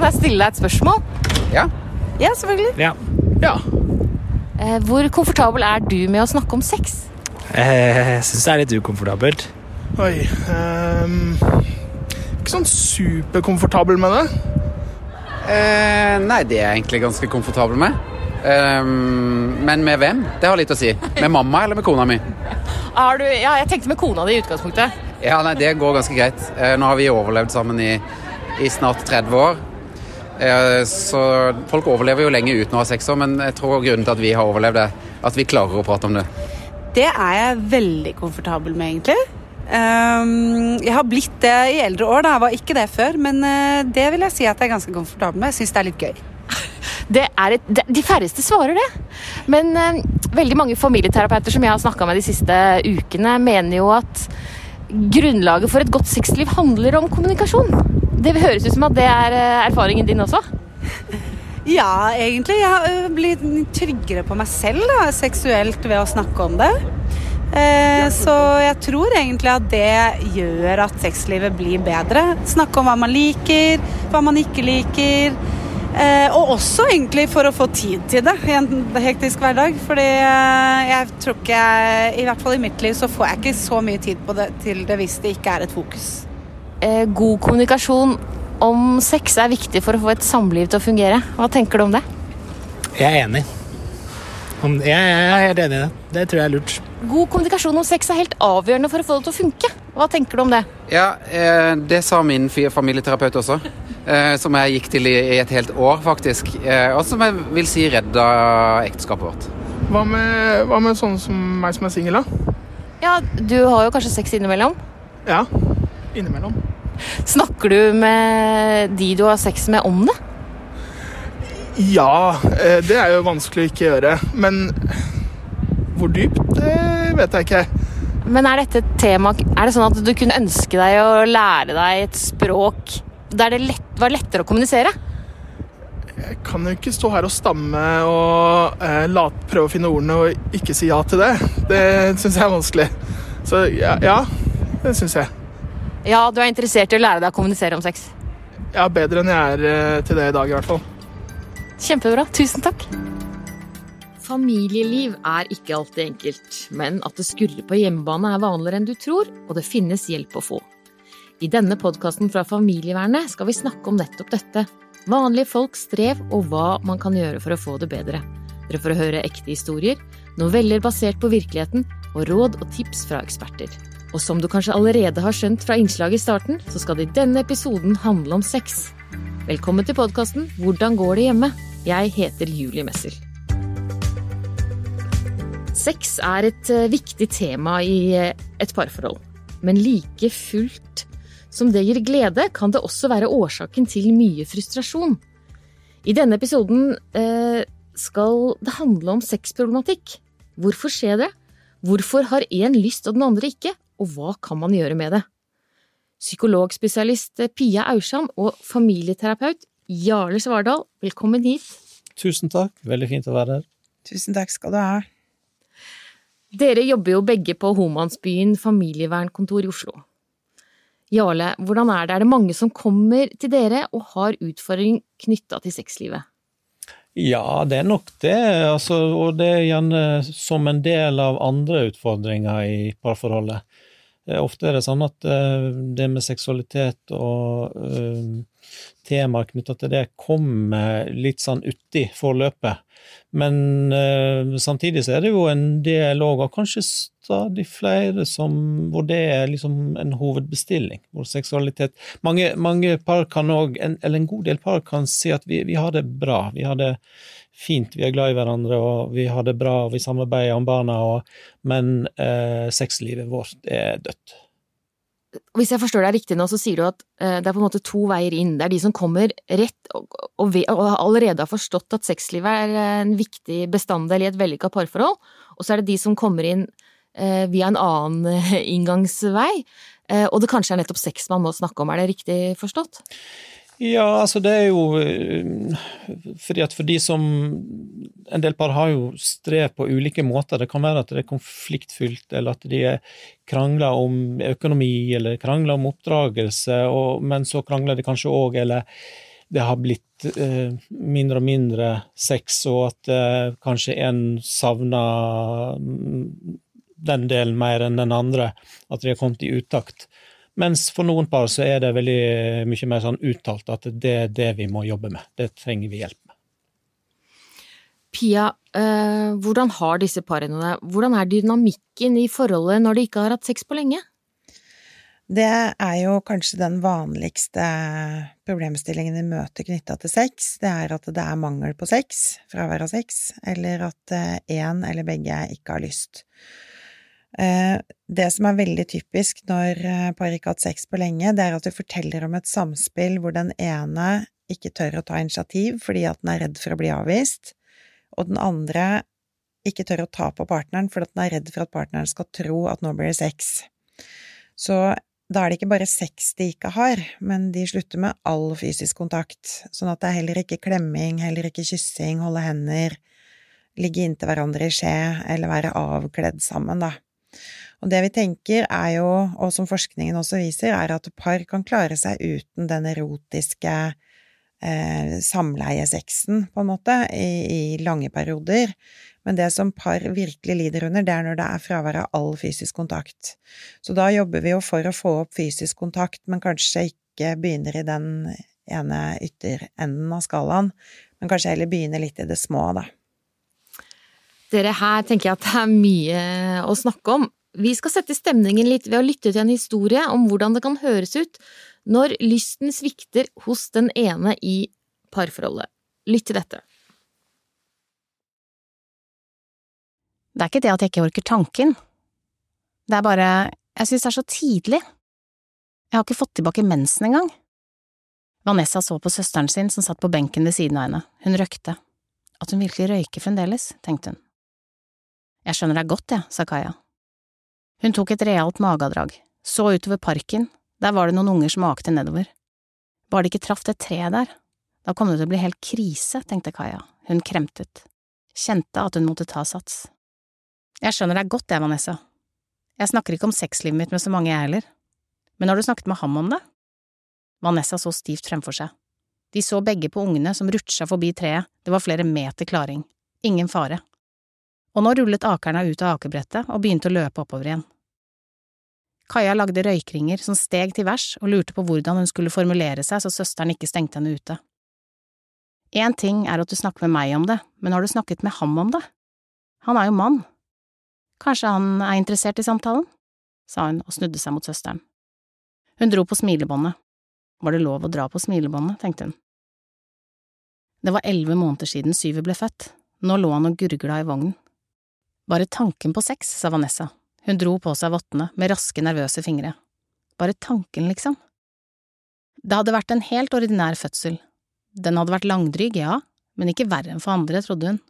kan jeg stille deg et spørsmål? Ja. Ja, selvfølgelig. Ja. Ja. Eh, hvor komfortabel er du med å snakke om sex? Eh, Jeg syns det er litt ukomfortabelt. Oi um, Ikke sånn superkomfortabel med det. Eh, nei, det er jeg egentlig ganske komfortabel med. Um, men med hvem? Det har litt å si. Med mamma eller med kona mi? Du, ja, jeg tenkte med kona di i utgangspunktet. Ja, nei, Det går ganske greit. Eh, nå har vi overlevd sammen i, i snart 30 år. Eh, så folk overlever jo lenge uten å ha sex òg, men jeg tror grunnen til at vi har overlevd, er at vi klarer å prate om det. Det er jeg veldig komfortabel med, egentlig. Ehm, jeg har blitt det i eldre år, da. Jeg var ikke det før. Men eh, det vil jeg si at jeg er ganske komfortabel med. Jeg syns det er litt gøy. Det er et, de færreste svarer det. Men eh, veldig mange familieterapeuter som jeg har snakka med de siste ukene, mener jo at grunnlaget for et godt sexliv handler om kommunikasjon. Det høres ut som at det er eh, erfaringen din også. Ja, egentlig. Jeg har blitt tryggere på meg selv da, seksuelt ved å snakke om det. Eh, så jeg tror egentlig at det gjør at sexlivet blir bedre. Snakke om hva man liker, hva man ikke liker. Eh, og også egentlig for å få tid til det i en hektisk hverdag. Fordi eh, jeg tror ikke i hvert fall i mitt liv, så får jeg ikke så mye tid på det, til det hvis det ikke er et fokus. Eh, god kommunikasjon om sex er viktig for å få et samliv til å fungere. Hva tenker du om det? Jeg er enig. Om, jeg, jeg er helt enig i det. Det tror jeg er lurt. God kommunikasjon om sex er helt avgjørende for å få det til å funke. Hva tenker du om det? Ja, eh, det sa min familieterapeut også. Eh, som jeg gikk til i, i et helt år, faktisk. Eh, og som jeg vil si redda ekteskapet vårt. Hva med, hva med sånne som meg som er singel, da? Ja, Du har jo kanskje sex innimellom. Ja. Innimellom. Snakker du med de du har sex med om det? Ja, eh, det er jo vanskelig å ikke gjøre. Men hvor dypt, det vet jeg ikke. Men er dette et tema Er det sånn at du kunne ønske deg å lære deg et språk der det lett, var lettere å kommunisere? Jeg kan jo ikke stå her og stamme og eh, late, prøve å finne ordene og ikke si ja til det. Det syns jeg er vanskelig. Så ja, ja det syns jeg. Ja, du er interessert i å lære deg å kommunisere om sex. Ja, bedre enn jeg er eh, til det i dag, i hvert fall. Kjempebra. Tusen takk. Familieliv er ikke alltid enkelt, men at det skurrer på hjemmebane er vanligere enn du tror, og det finnes hjelp å få. I denne podkasten fra Familievernet skal vi snakke om nettopp dette. Vanlige folks strev og hva man kan gjøre for å få det bedre. Dere får høre ekte historier, noveller basert på virkeligheten og råd og tips fra eksperter. Og som du kanskje allerede har skjønt fra innslaget i starten, så skal det i denne episoden handle om sex. Velkommen til podkasten Hvordan går det hjemme? Jeg heter Julie Messel. Sex er et eh, viktig tema i eh, et parforhold, men like fullt som det gir glede, kan det også være årsaken til mye frustrasjon. I denne episoden eh, skal det handle om sexproblematikk. Hvorfor skjer det? Hvorfor har én lyst og den andre ikke, og hva kan man gjøre med det? Psykologspesialist Pia Aursand og familieterapeut Jarle Svardal, velkommen hit. Tusen takk, veldig fint å være her. Tusen takk skal du ha. Dere jobber jo begge på Homansbyen familievernkontor i Oslo. Jarle, hvordan er det? Er det mange som kommer til dere og har utfordring knytta til sexlivet? Ja, det er nok det, altså, og det er gjerne som en del av andre utfordringer i parforholdet. Eh, Ofte er det sånn at eh, det med seksualitet og eh, temaer knytta til det kommer litt sånn uti forløpet. Men samtidig så er det jo en del òg, og kanskje stadig flere, som, hvor det er liksom en hovedbestilling. Hvor seksualitet Mange, mange par kan òg, eller en god del par kan si at vi, vi har det bra. Vi har det fint, vi er glad i hverandre, og vi har det bra, og vi samarbeider om barna, og, men eh, sexlivet vårt er dødt. Hvis jeg forstår deg riktig nå, så sier du at eh, det er på en måte to veier inn. Det er de som kommer rett og, og, og allerede har forstått at sexlivet er en viktig bestanddel i et vellykka parforhold, og så er det de som kommer inn via en annen eh, inngangsvei, eh, og det kanskje er nettopp sex man må snakke om. Er det riktig forstått? Ja, altså det er jo eh, fordi at for de som En del par har jo strev på ulike måter. Det kan være at det er konfliktfylt, eller at de er krangler om økonomi, eller krangler om oppdragelse, og, men så krangler de kanskje òg, eller det har blitt eh, mindre og mindre sex, og at eh, kanskje en savner mm, den delen mer enn den andre, at de har kommet i utakt. Mens for noen par så er det veldig mye mer sånn uttalt at det er det vi må jobbe med. Det trenger vi hjelp med. Pia, eh, hvordan har disse parene det? Hvordan er dynamikken i forholdet når de ikke har hatt sex på lenge? Det er jo kanskje den vanligste problemstillingen vi møter knytta til sex. Det er at det er mangel på sex, fravær av sex, eller at én eh, eller begge ikke har lyst. Eh, det som er veldig typisk når eh, par ikke har hatt sex på lenge, det er at du forteller om et samspill hvor den ene ikke tør å ta initiativ fordi at den er redd for å bli avvist, og den andre ikke tør å ta på partneren fordi den er redd for at partneren skal tro at nå blir det sex. Så da er det ikke bare sex de ikke har, men de slutter med all fysisk kontakt, sånn at det er heller ikke klemming, heller ikke kyssing, holde hender, ligge inntil hverandre i skje eller være avkledd sammen, da. Og det vi tenker er jo, og som forskningen også viser, er at par kan klare seg uten den erotiske eh, samleiesexen, på en måte, i, i lange perioder, men det som par virkelig lider under, det er når det er fravær av all fysisk kontakt. Så da jobber vi jo for å få opp fysisk kontakt, men kanskje ikke begynner i den ene ytterenden av skalaen, men kanskje heller begynner litt i det små, da. Dere, her tenker jeg at det er mye å snakke om. Vi skal sette stemningen litt ved å lytte til en historie om hvordan det kan høres ut når lysten svikter hos den ene i parforholdet. Lytt til dette. Det er ikke det at jeg ikke orker tanken. Det er bare… jeg synes det er så tidlig. Jeg har ikke fått tilbake mensen engang. Vanessa så på søsteren sin som satt på benken ved siden av henne, hun røkte. At hun virkelig røyker fremdeles, tenkte hun. Jeg skjønner deg godt, jeg, sa Kaja. Hun tok et realt magedrag, så utover parken, der var det noen unger som akte nedover. Bare de ikke traff det treet der, da kom det til å bli helt krise, tenkte Kaja, hun kremtet, kjente at hun måtte ta sats. Jeg skjønner deg godt, jeg, Vanessa. Jeg snakker ikke om sexlivet mitt med så mange, jeg heller. Men har du snakket med ham om det? Vanessa så stivt fremfor seg. De så begge på ungene som rutsja forbi treet, det var flere meter klaring. Ingen fare. Og nå rullet akerna ut av akebrettet og begynte å løpe oppover igjen. Kaja lagde røykringer som steg til værs og lurte på hvordan hun skulle formulere seg så søsteren ikke stengte henne ute. Én ting er at du snakker med meg om det, men har du snakket med ham om det? Han er jo mann. Kanskje han er interessert i samtalen? sa hun og snudde seg mot søsteren. Hun dro på smilebåndet. Var det lov å dra på smilebåndet, tenkte hun. Det var elleve måneder siden Syver ble født, nå lå han og gurgla i vognen. Bare tanken på sex, sa Vanessa, hun dro på seg vottene med raske, nervøse fingre. Bare tanken, liksom. Det hadde vært en helt ordinær fødsel. Den hadde vært langdryg, ja, men ikke verre enn for andre, trodde hun.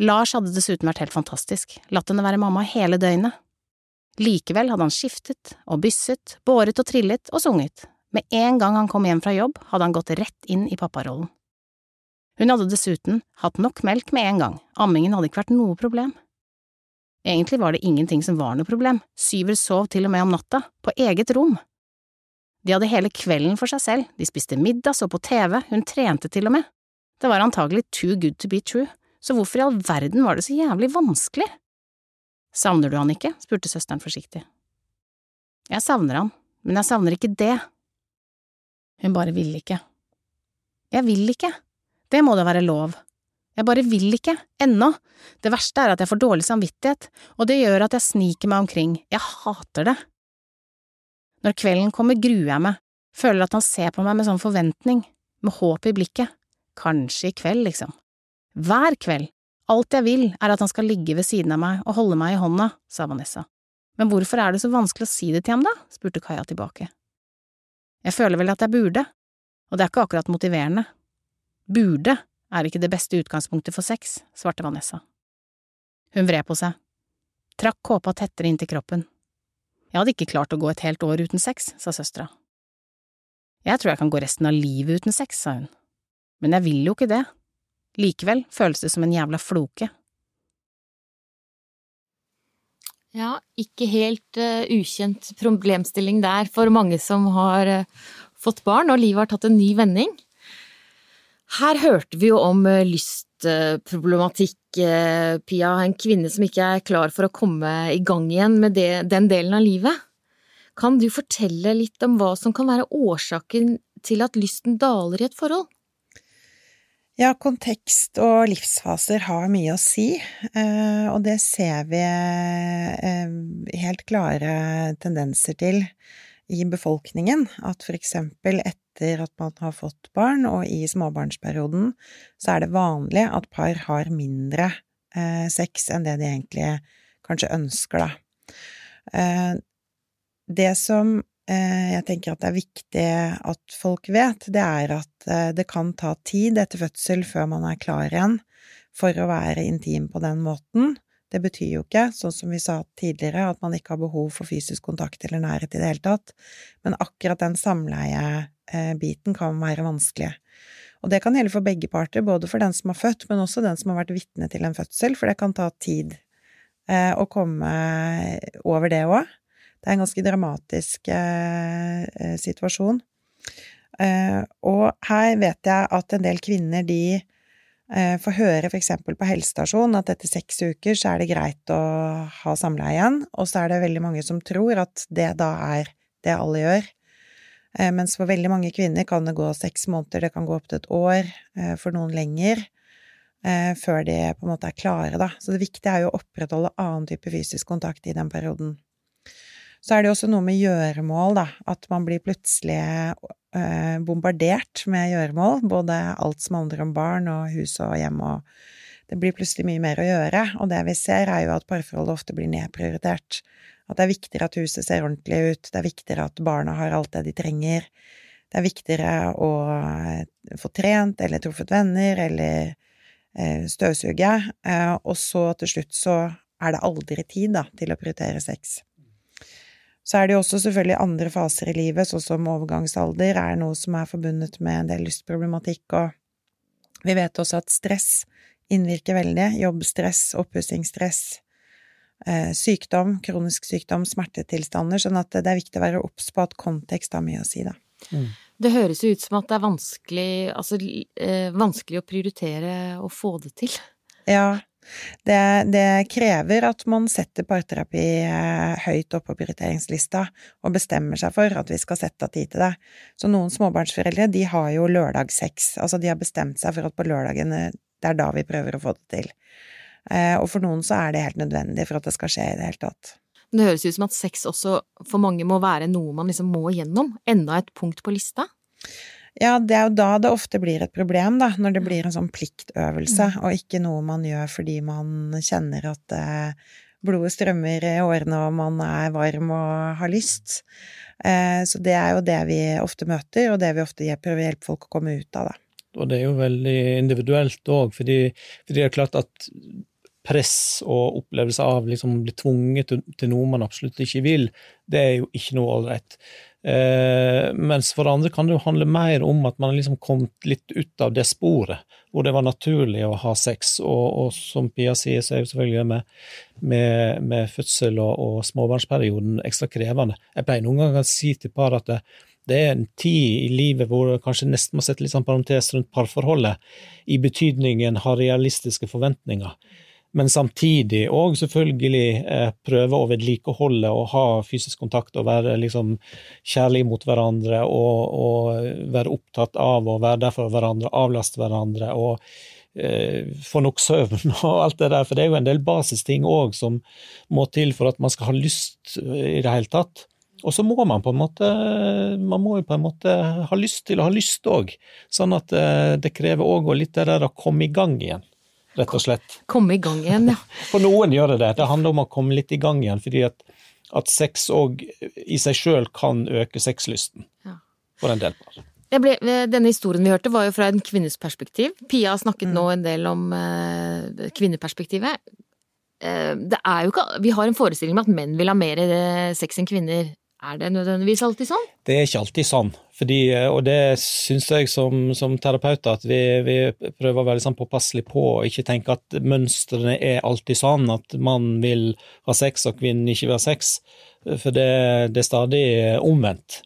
Lars hadde dessuten vært helt fantastisk, latt henne være mamma hele døgnet. Likevel hadde han skiftet og bysset, båret og trillet og sunget. Med en gang han kom hjem fra jobb, hadde han gått rett inn i papparollen. Hun hadde dessuten hatt nok melk med en gang, ammingen hadde ikke vært noe problem. Egentlig var det ingenting som var noe problem, Syver sov til og med om natta, på eget rom. De hadde hele kvelden for seg selv, de spiste middag, så på TV, hun trente til og med. Det var antagelig too good to be true, så hvorfor i all verden var det så jævlig vanskelig? Savner du han ikke? spurte søsteren forsiktig. Jeg savner han, men jeg savner ikke det. Hun bare vil ikke. Jeg vil ikke. Det må da være lov. Jeg bare vil ikke, ennå. Det verste er at jeg får dårlig samvittighet, og det gjør at jeg sniker meg omkring, jeg hater det. Når kvelden kommer, gruer jeg meg, føler at han ser på meg med sånn forventning, med håp i blikket, kanskje i kveld, liksom. Hver kveld. Alt jeg vil, er at han skal ligge ved siden av meg og holde meg i hånda, sa Vanessa. Men hvorfor er det så vanskelig å si det til ham, da? spurte Kaja tilbake. Jeg føler vel at jeg burde, og det er ikke akkurat motiverende. Burde er ikke det beste utgangspunktet for sex, svarte Vanessa. Hun vred på seg, trakk kåpa tettere inntil kroppen. Jeg hadde ikke klart å gå et helt år uten sex, sa søstera. Jeg tror jeg kan gå resten av livet uten sex, sa hun, men jeg vil jo ikke det. Likevel føles det som en jævla floke. Ja, ikke helt uh, ukjent problemstilling der for mange som har uh, fått barn og livet har tatt en ny vending. Her hørte vi jo om eh, lystproblematikk, eh, Pia. En kvinne som ikke er klar for å komme i gang igjen med det, den delen av livet. Kan du fortelle litt om hva som kan være årsaken til at lysten daler i et forhold? Ja, kontekst og livsfaser har mye å si, eh, og det ser vi helt klare tendenser til i befolkningen. At for eksempel etter at man har fått barn, og i småbarnsperioden, så er det vanlig at par har mindre eh, sex enn det de egentlig kanskje ønsker, da. Eh, det som eh, jeg tenker at det er viktig at folk vet, det er at eh, det kan ta tid etter fødsel før man er klar igjen for å være intim på den måten. Det betyr jo ikke, sånn som vi sa tidligere, at man ikke har behov for fysisk kontakt eller nærhet i det hele tatt, men akkurat den samleiebiten kan være vanskelig. Og det kan gjelde for begge parter, både for den som har født, men også den som har vært vitne til en fødsel, for det kan ta tid eh, å komme over det òg. Det er en ganske dramatisk eh, eh situasjon. Eh, og her vet jeg at en del kvinner, de Eh, få høre eksempel på helsestasjonen at etter seks uker så er det greit å ha samleie igjen, og så er det veldig mange som tror at det da er det alle gjør. Eh, mens for veldig mange kvinner kan det gå seks måneder, det kan gå opptil et år, eh, for noen lenger, før de på en måte er klare, da. Så det viktige er jo å opprettholde annen type fysisk kontakt i den perioden. Så er det jo også noe med gjøremål, da, at man blir plutselig Eh, bombardert med gjøremål, både alt som handler om barn og hus og hjem og Det blir plutselig mye mer å gjøre, og det vi ser, er jo at parforholdet ofte blir nedprioritert. At det er viktigere at huset ser ordentlig ut, det er viktigere at barna har alt det de trenger. Det er viktigere å eh, få trent eller truffet venner eller eh, støvsuge, og så til slutt så er det aldri tid, da, til å prioritere sex. Så er det jo også selvfølgelig andre faser i livet, sånn som overgangsalder er noe som er forbundet med en del lystproblematikk, og vi vet også at stress innvirker veldig. Jobbstress, oppussingsstress, eh, sykdom, kronisk sykdom, smertetilstander, sånn at det er viktig å være obs på at kontekst har mye å si, da. Mm. Det høres jo ut som at det er vanskelig, altså, eh, vanskelig å prioritere å få det til. Ja, det, det, krever at man setter parterapi eh, høyt opp på prioriteringslista og bestemmer seg for at vi skal sette av tid til det. Så noen småbarnsforeldre de har jo lørdagssex, altså de har bestemt seg for at på lørdagen det er da vi prøver å få det til. Eh, og for noen så er det helt nødvendig for at det skal skje i det hele tatt. Det høres ut som at sex også for mange må være noe man liksom må gjennom, enda et punkt på lista? Ja, det er jo da det ofte blir et problem, da, når det blir en sånn pliktøvelse, mm. og ikke noe man gjør fordi man kjenner at eh, blodet strømmer i årene og man er varm og har lyst. Eh, så det er jo det vi ofte møter, og det vi ofte prøver å hjelpe folk å komme ut av, da. Og det er jo veldig individuelt òg, fordi, fordi, det er klart at press og opplevelse av liksom bli tvunget til, noe man absolutt ikke vil, det er jo ikke noe ålreit. Eh, mens for andre kan det jo handle mer om at man liksom kom litt ut av det sporet, hvor det var naturlig å ha sex. Og, og som Pia sier, så er jo selvfølgelig med, med, med fødsel og, og, småbarnsperioden ekstra krevende. Jeg pleier noen ganger å si til par at det, det er en tid i livet hvor kanskje nesten må sette litt sånn parentes rundt parforholdet, i betydningen ha realistiske forventninger men samtidig òg selvfølgelig eh, prøve å vedlikeholde og ha fysisk kontakt og være liksom kjærlige mot hverandre og, og, være opptatt av å være der for hverandre, avlaste hverandre og eh, få nok søvn og alt det der. For det er jo en del basisting òg som må til for at man skal ha lyst i det hele tatt. Og så må man på en måte man må jo på en måte ha lyst til å ha lyst òg, sånn at eh, det krever òg litt det der å komme i gang igjen rett og slett. Komme i gang igjen, ja. For noen gjør det det. Det handler om å komme litt i gang igjen, fordi at, at sex òg i seg sjøl kan øke sexlysten ja. for en del par. Ble, denne historien vi hørte, var jo fra en kvinnes perspektiv. Pia har snakket mm. nå en del om eh, kvinneperspektivet. Eh, det er jo ikke Vi har en forestilling om at menn vil ha mer uh, sex enn kvinner. Er det nødvendigvis alltid sånn? Det er ikke alltid sånn. Fordi, eh, og det syns jeg som, som terapeut at vi, vi, prøver å være sånn påpasselig på og ikke tenke at mønstrene er alltid sånn, at mann vil ha sex og kvinnen ikke vil ha sex. For det, det er stadig omvendt.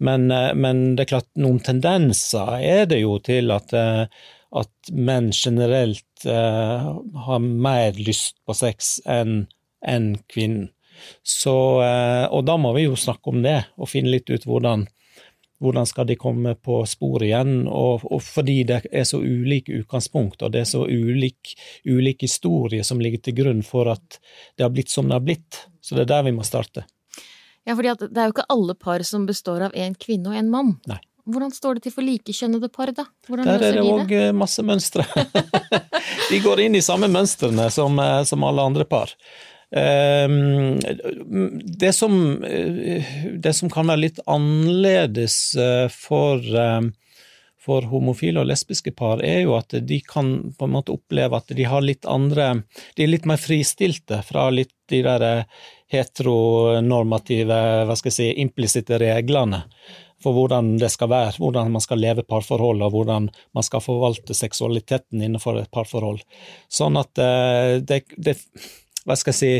Men, eh, men, det er klart, noen tendenser er det jo til at, eh, at menn generelt har mer lyst på sex enn en kvinnen. Så, uh, og da må vi jo snakke om det, og finne litt ut hvordan, hvordan skal de komme på sporet igjen? Og, og, fordi det er så ulike utgangspunkt, og det er så ulik, ulik historie som ligger til grunn for at det har blitt som det har blitt. Så det er der vi må starte. Ja, fordi det er jo ikke alle par som består av en kvinne og en mann. Nei. Hvordan står det til for likekjønnede par, da? Hvordan Der er det de òg de masse mønstre. de går inn i samme mønstrene som, eh, som alle andre par. Ehm, det som, eh, det som kan være litt annerledes for, for homofile og lesbiske par, er jo at de kan på en måte oppleve at de har litt andre De er litt mer fristilte fra litt de der heteronormative, hva skal jeg si, implisitte reglene for hvordan det skal være, hvordan man skal leve parforhold, og hvordan man skal forvalte seksualiteten innenfor et parforhold. Sånn at eh, det, det Hva skal jeg si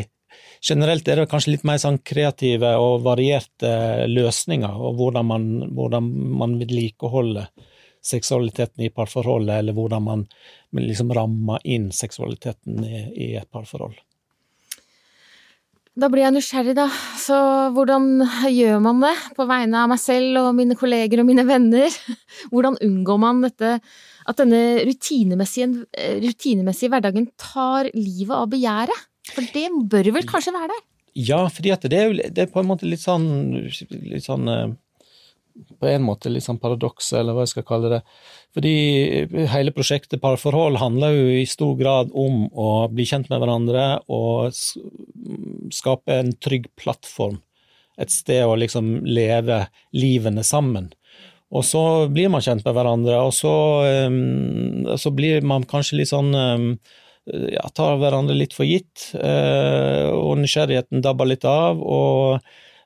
Generelt er det kanskje litt mer sånn kreative og varierte løsninger, og hvordan man, hvordan man vedlikeholder seksualiteten i parforholdet, eller hvordan man liksom rammer inn seksualiteten i, i et parforhold. Da blir jeg nysgjerrig, da. Så hvordan gjør man det på vegne av meg selv og mine kolleger og mine venner? Hvordan unngår man dette, at denne rutinemessige, rutinemessige hverdagen tar livet av begjæret? For det bør vel kanskje være der? Ja, fordi det er, det er på en måte litt sånn, litt sånn eh, på en måte litt sånn paradoks, eller hva jeg skal kalle det. Fordi hele prosjektet Parforhold handler jo i stor grad om å bli kjent med hverandre og skape en trygg plattform. Et sted å liksom leve livene sammen. Og så blir man kjent med hverandre, og så, um, så blir man kanskje litt sånn ja, tar hverandre litt for gitt, uh, og nysgjerrigheten dabber litt av. og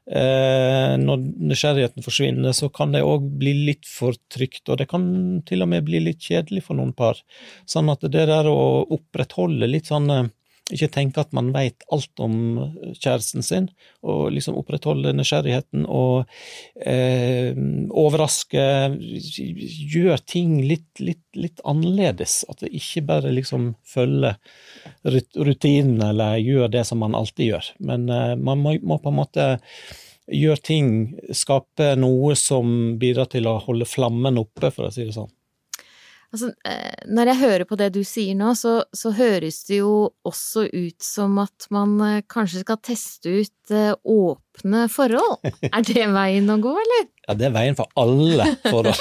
Eh, når nysgjerrigheten forsvinner, så kan det òg bli litt for trygt, og det kan til og med bli litt kjedelig for noen par. Sånn at det der å opprettholde litt sånn eh, ikke tenke at man veit alt om kjæresten sin, og liksom opprettholde nysgjerrigheten og eh, overraske Gjør ting litt, litt, litt, annerledes. At det ikke bare liksom følger rutinen eller gjør det som man alltid gjør. Men eh, man må, må på en måte gjøre ting, skape noe som bidrar til å holde flammen oppe, for å si det sånn. Altså, eh, når jeg hører på det du sier nå, så, så, høres det jo også ut som at man eh, kanskje skal teste ut eh, åpne forhold. Er det veien å gå, eller? Ja, det er veien for alle forhold.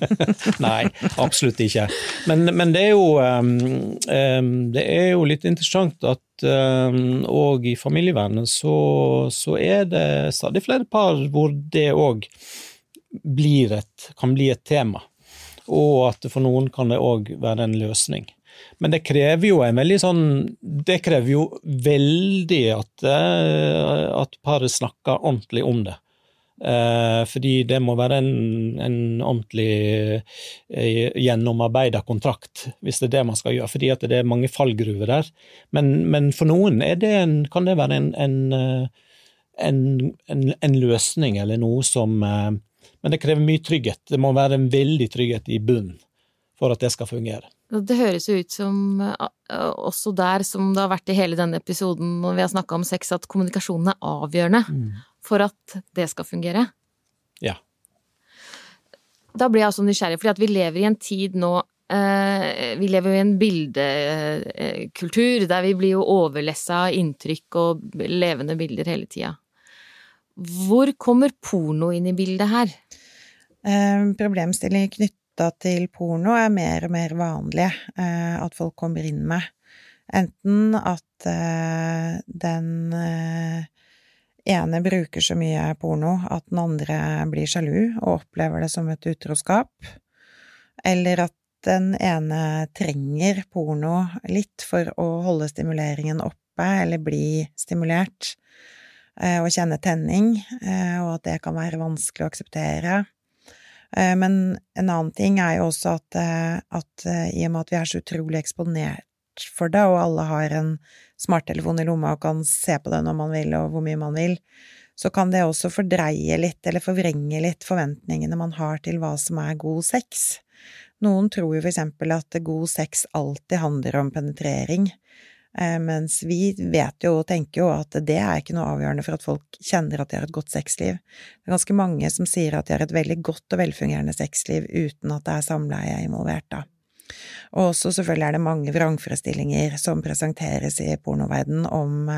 Nei, absolutt ikke. Men, men det, er jo, um, det er jo litt interessant at um, i familievernet så, så er det stadig flere par hvor det òg kan bli et tema og at for noen kan det òg være en løsning. Men det krever jo en veldig sånn Det krever jo veldig at, eh, at paret snakker ordentlig om det. Eh, fordi det må være en, en ordentlig eh, gjennomarbeida kontrakt, hvis det er det man skal gjøre. Fordi at det er mange fallgruver der. Men, men for noen det en, kan det være en, en, en, løsning, eller noe som men det krever mye trygghet. Det må være en veldig trygghet i bunnen for at det skal fungere. Det høres jo ut som, også der som det har vært i hele denne episoden når vi har snakka om sex, at kommunikasjonen er avgjørende mm. for at det skal fungere. Ja. Da blir jeg også nysgjerrig, fordi vi lever i en tid nå eh, vi lever jo i en bildekultur der vi blir jo overlessa av inntrykk og levende bilder hele tida. Hvor kommer porno inn i bildet her? Eh, problemstillinger knytta til porno er mer og mer vanlige eh, at folk kommer inn med. Enten at eh, den ene bruker så mye porno at den andre blir sjalu og opplever det som et utroskap, eller at den ene trenger porno litt for å holde stimuleringen oppe eller bli stimulert og eh, kjenne tenning, eh, og at det kan være vanskelig å akseptere. Eh, men en annen ting er jo også at, at i og med at vi er så utrolig eksponert for det, og alle har en smarttelefon i lomma og kan se på det når man vil og hvor mye man vil, så kan det også fordreie litt eller forvrenge litt forventningene man har til hva som er god sex. Noen tror jo for eksempel at god sex alltid handler om penetrering, mens vi vet jo og tenker jo at det er ikke noe avgjørende for at folk kjenner at de har et godt sexliv. Det er ganske mange som sier at de har et veldig godt og velfungerende sexliv uten at det er samleie involvert, da. Og også selvfølgelig er det mange vrangforestillinger som presenteres i pornoverden om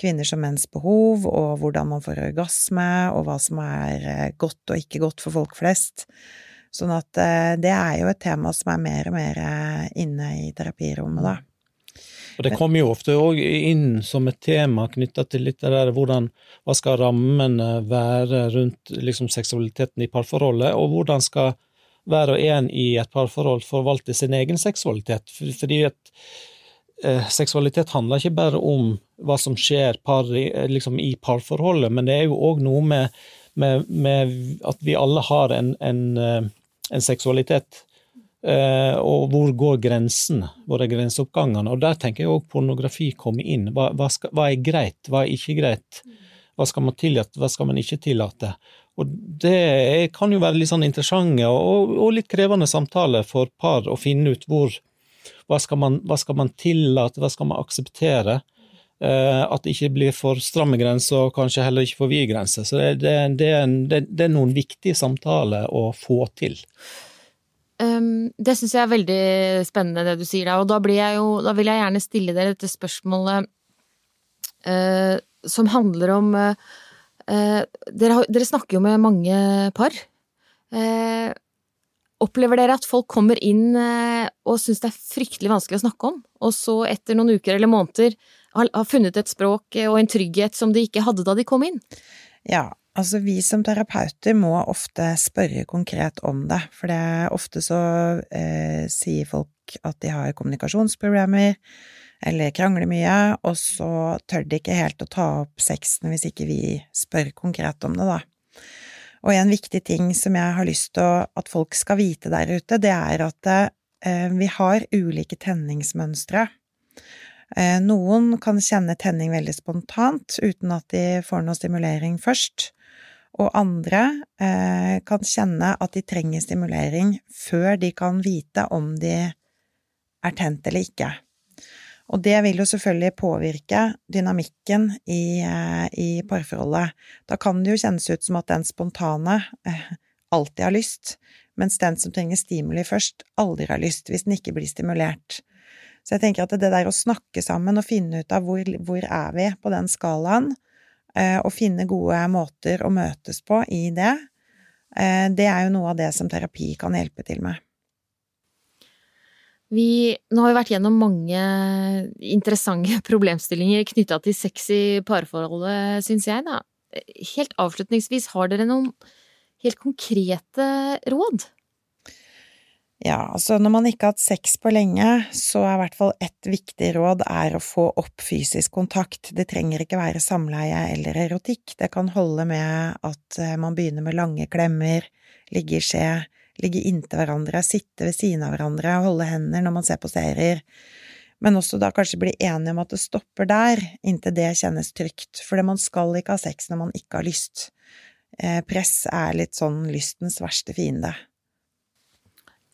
kvinners og menns behov, og hvordan man får orgasme, og hva som er eh, godt og ikke godt for folk flest. Sånn at eh, det er jo et tema som er mer og mer inne i terapirommet, da. Og Det kommer jo ofte òg inn som et tema knytta til litt det der hvordan hva skal rammene være rundt liksom seksualiteten i parforholdet, og hvordan skal hver og en i et parforhold forvalte sin egen seksualitet. Fordi at eh, seksualitet handler ikke bare om hva som skjer par, liksom, i parforholdet, men det er jo òg noe med, med, med, at vi alle har en, en, eh, en seksualitet. Eh, og hvor går grensen? Hvor er grenseoppgangene? Og der tenker jeg òg pornografi kommer inn. Hva, hva, skal, hva, er greit, hva er ikke greit? Hva skal man tillate, hva skal man ikke tillate? Og det kan jo være litt sånn interessante og, og litt krevende samtaler for par å finne ut hvor hva skal, man, hva skal man tillate, hva skal man akseptere? Eh, at det ikke blir for stramme grenser, og kanskje heller ikke for vide grenser. Så det, det, det, er en, det, er noen viktige samtaler å få til. Um, det syns jeg er veldig spennende, det du sier da. Og da, jo, da vil jeg gjerne stille dere dette spørsmålet uh, som handler om uh, dere, dere, snakker jo med mange par. Opplever dere at folk kommer inn og syns det er fryktelig vanskelig å snakke om, og så etter noen uker eller måneder har, har funnet et språk og en trygghet som de ikke hadde da de kom inn? Ja, altså vi som terapeuter må ofte spørre konkret om det, for det er ofte så eh, sier folk at de har kommunikasjonsproblemer, eller krangler mye, og så tør de ikke helt å ta opp sexen hvis ikke vi spør konkret om det, da. Og en viktig ting som jeg har lyst til at folk skal vite der ute, det er at eh, vi har ulike tenningsmønstre. Eh, noen kan kjenne tenning veldig spontant, uten at de får noe stimulering først. Og andre eh, kan kjenne at de trenger stimulering før de kan vite om de er tent eller ikke. Og det vil jo selvfølgelig påvirke dynamikken i, eh, i, parforholdet. Da kan det jo kjennes ut som at den spontane alltid har lyst, mens den som trenger stimuli først, aldri har lyst, hvis den ikke blir stimulert. Så jeg tenker at det der å snakke sammen og finne ut av hvor, hvor er vi på den skalaen, eh, og finne gode måter å møtes på i det, det er jo noe av det som terapi kan hjelpe til med. Vi, nå har vi vært gjennom mange interessante problemstillinger knytta til sex i parforholdet, syns jeg, da. Helt avslutningsvis, har dere noen helt konkrete råd? Ja, altså når man ikke har hatt sex på lenge, så er i hvert fall ett viktig råd er å få opp fysisk kontakt. Det trenger ikke være samleie eller erotikk, det kan holde med at eh, man begynner med lange klemmer, ligge i skje, ligge inntil hverandre, sitte ved siden av hverandre, holde hender når man ser på serier, men også da kanskje bli enige om at det stopper der, inntil det kjennes trygt, for man skal ikke ha sex når man ikke har lyst. Eh, press er litt sånn lystens verste fiende.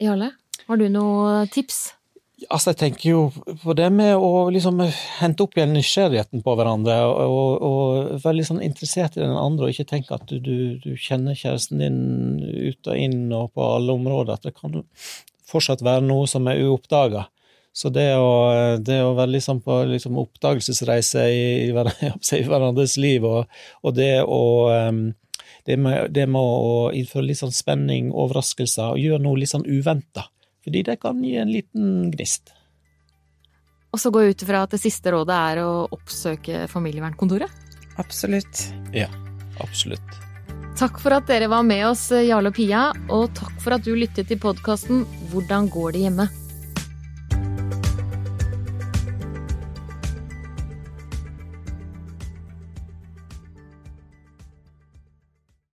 Jarle, har du noen tips? Altså, jeg tenker jo på det med å liksom hente opp igjen nysgjerrigheten på hverandre, og, og være litt sånn interessert i den andre, og ikke tenke at du, du, du, kjenner kjæresten din ut og inn og på alle områder. At det kan fortsatt være noe som er uoppdaga. Så det å, det å, være liksom på liksom oppdagelsesreise i, i, hverandres liv, og, og det å det med, det med å innføre litt sånn spenning, overraskelser, og gjøre noe litt sånn uventa fordi det kan gi en liten gnist. Og så går jeg ut ifra at det siste rådet er å oppsøke familievernkontoret? Absolutt. Ja, absolutt. Takk for at dere var med oss, Jarle og Pia, og takk for at du lyttet til podkasten Hvordan går det hjemme?